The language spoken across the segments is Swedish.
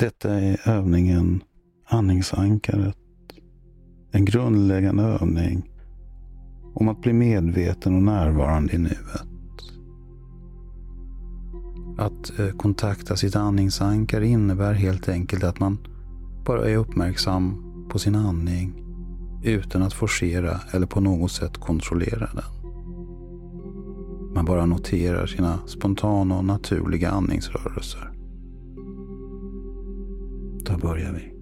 Detta är övningen Andningsankaret. En grundläggande övning om att bli medveten och närvarande i nuet. Att eh, kontakta sitt andningsankare innebär helt enkelt att man bara är uppmärksam på sin andning utan att forcera eller på något sätt kontrollera den. Man bara noterar sina spontana och naturliga andningsrörelser. Där börjar vi.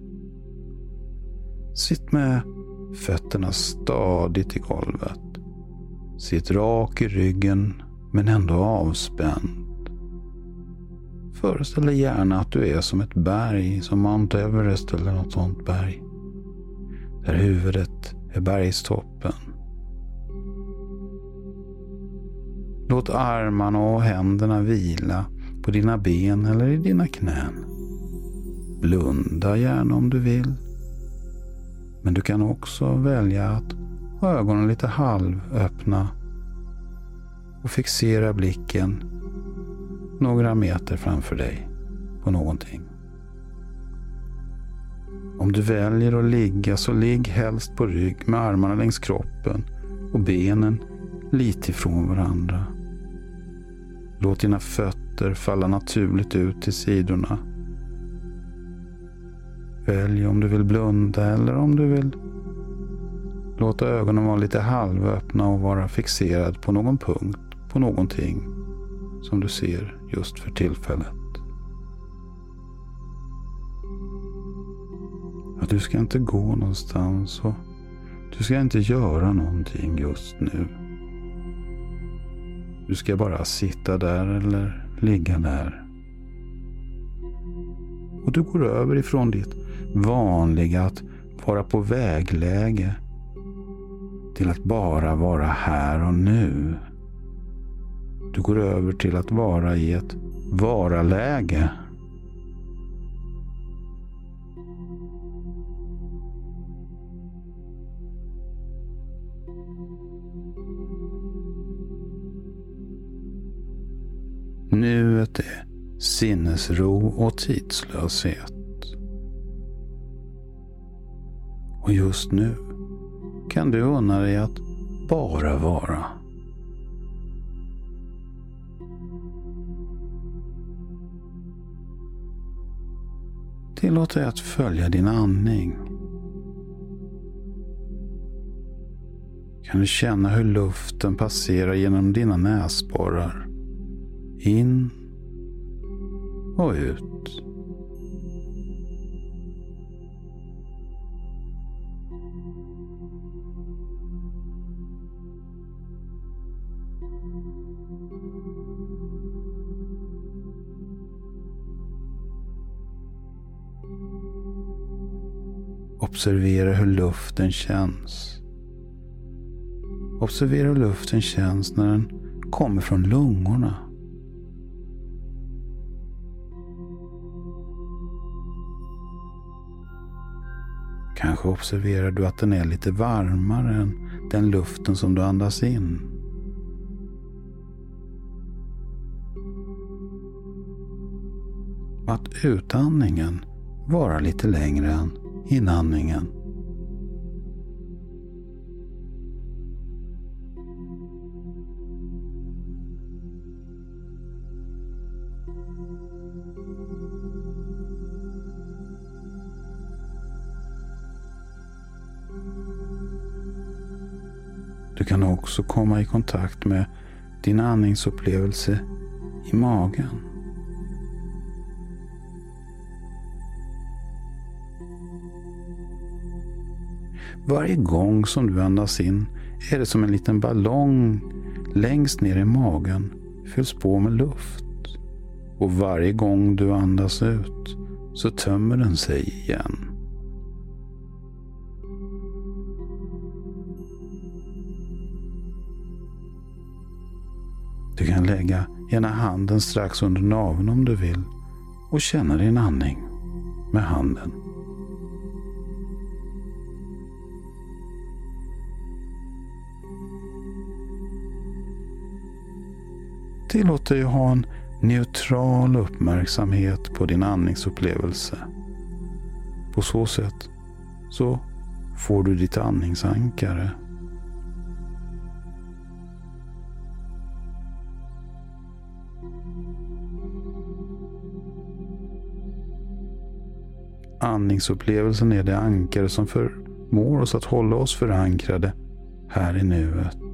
Sitt med fötterna stadigt i golvet. Sitt rak i ryggen men ändå avspänd. Föreställ dig gärna att du är som ett berg, som Mount Everest eller något sånt berg. Där huvudet är bergstoppen. Låt armarna och händerna vila på dina ben eller i dina knän. Blunda gärna om du vill. Men du kan också välja att ha ögonen lite halvöppna och fixera blicken några meter framför dig på någonting. Om du väljer att ligga så ligg helst på rygg med armarna längs kroppen och benen lite ifrån varandra. Låt dina fötter falla naturligt ut till sidorna. Välj om du vill blunda eller om du vill låta ögonen vara lite halvöppna och vara fixerad på någon punkt, på någonting som du ser just för tillfället. Att du ska inte gå någonstans och du ska inte göra någonting just nu. Du ska bara sitta där eller ligga där. Och du går över ifrån ditt vanliga att vara på vägläge till att bara vara här och nu. Du går över till att vara i ett vara-läge. Nuet är sinnesro och tidslöshet. Och just nu kan du unna dig att bara vara. Tillåt dig att följa din andning. Kan du känna hur luften passerar genom dina näsborrar. In och ut. Observera hur luften känns. Observera hur luften känns när den kommer från lungorna. Kanske observerar du att den är lite varmare än den luften som du andas in. Utandningen vara lite längre än inandningen. Du kan också komma i kontakt med din andningsupplevelse i magen. Varje gång som du andas in är det som en liten ballong längst ner i magen fylls på med luft. Och varje gång du andas ut så tömmer den sig igen. Du kan lägga ena handen strax under naveln om du vill och känna din andning med handen. Tillåt dig att ha en neutral uppmärksamhet på din andningsupplevelse. På så sätt så får du ditt andningsankare. Andningsupplevelsen är det ankare som förmår oss att hålla oss förankrade här i nuet.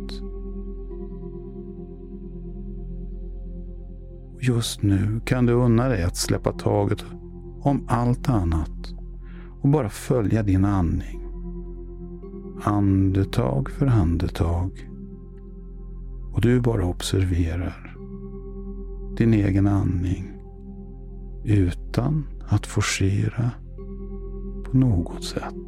Just nu kan du unna dig att släppa taget om allt annat och bara följa din andning. Andetag för andetag. Och du bara observerar din egen andning utan att forcera på något sätt.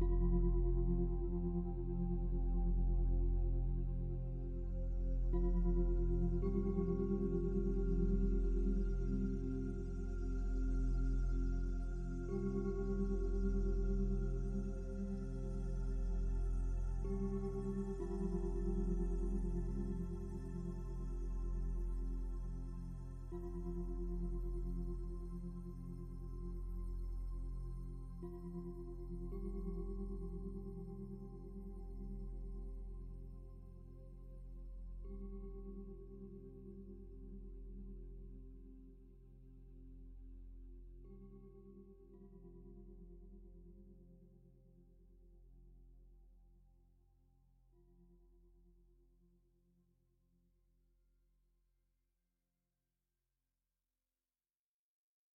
Thank you.